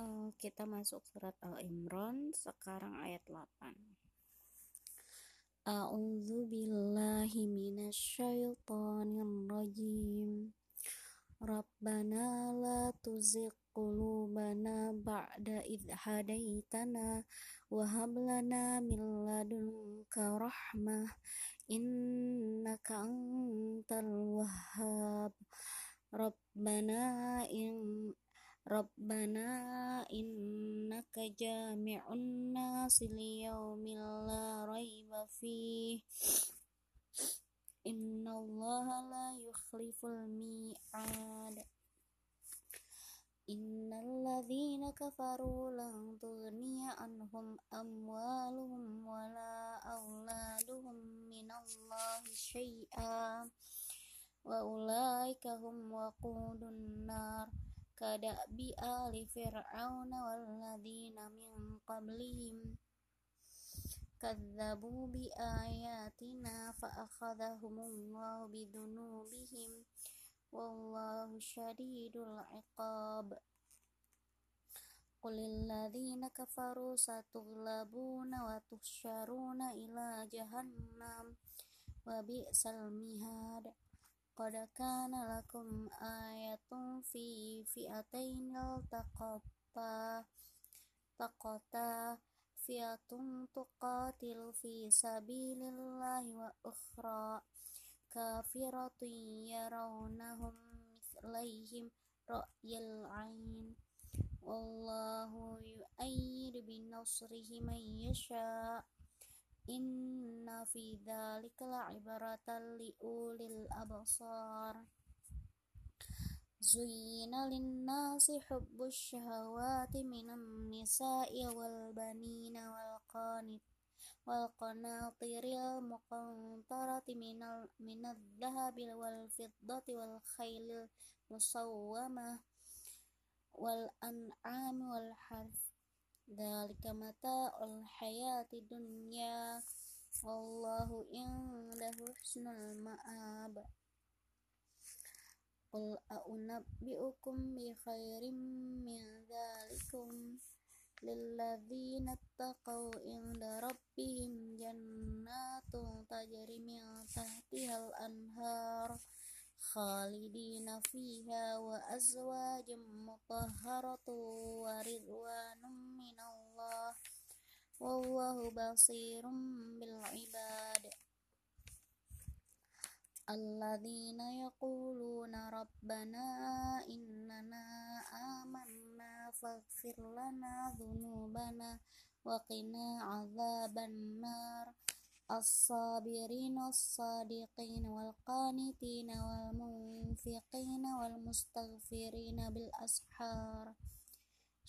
uh, kita masuk surat Al-Imran sekarang ayat 8 A'udzu billahi minasyaitonir rajim Rabbana la tuzigh qulubana ba'da idh hadaitana wa hab lana min ladunka rahmah. Innaka antal wahhab. Rabbana in Rabbana innaka jami'un nasi liyaumin la raiba fih. Innallaha la yukhliful mi'ad. Innal ladzina kafaru lan tughniya anhum amwaluhum wala auladuhum minallahi syai'a. Wa ulaika hum waqudun nar كدأب آل فرعون والذين من قبلهم كذبوا بآياتنا فأخذهم الله بذنوبهم والله شديد العقاب قل الذين كفروا ستغلبون وتحشرون إلى جهنم وبئس المهاد قد كان لكم آية في فئتين التقطا تقطا فئة تقاتل في سبيل الله وأخرى كافرة يرونهم مثليهم رأي العين والله يؤيد بنصره من يشاء إن في ذلك لعبرة لأولي الأبصار. زين للناس حب الشهوات من النساء والبنين والقانت والقناطر المقنطرة من, من الذهب والفضة والخيل المصومة والأنعام Dzalika mata'ul hayati dunya. Wallahu indahu husnul ma'ab. Qul a'unabbi'ukum bi khairim min dzalikum lilladzina taqaw inda rabbihim jannatun tajri min tahtihal anhar khalidina fiha wa azwajum mutahharatu والله بصير بالعباد. الذين يقولون ربنا إننا آمنا فاغفر لنا ذنوبنا وقنا عذاب النار. الصابرين الصادقين والقانتين والمنفقين والمستغفرين بالأسحار.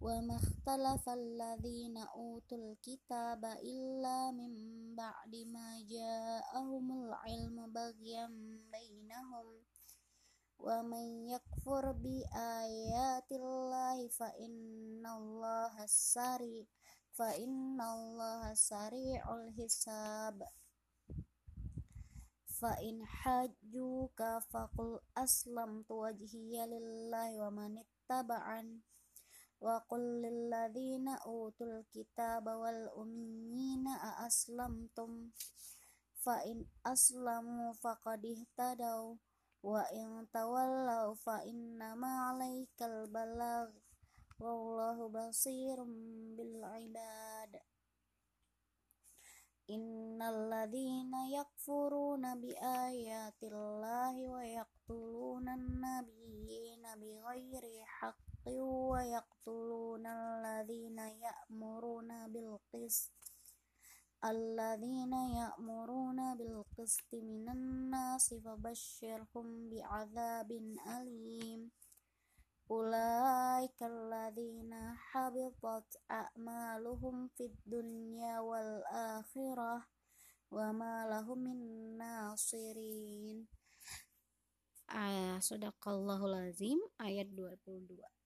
makhtalafa alladhina utul kitaba illa min ba'di ma ja'ahumul ilmu baghyan bainahum wa man yakfur bi ayatillahi fa innallaha sari fa innallaha sari'ul hisab. Fa in hajjuka faqul aslamtu wajhiya lillahi wa man ittaba'an wa qul lil ladzina utul kitaba wal ummiyina a aslamtum fa in aslamu faqad ihtadaw. Wa in tawallaw fa innama 'alaikal balagh. Wallahu basirum bil wa yaqtuluna alladzina ya'muruna bil qist ayat 22.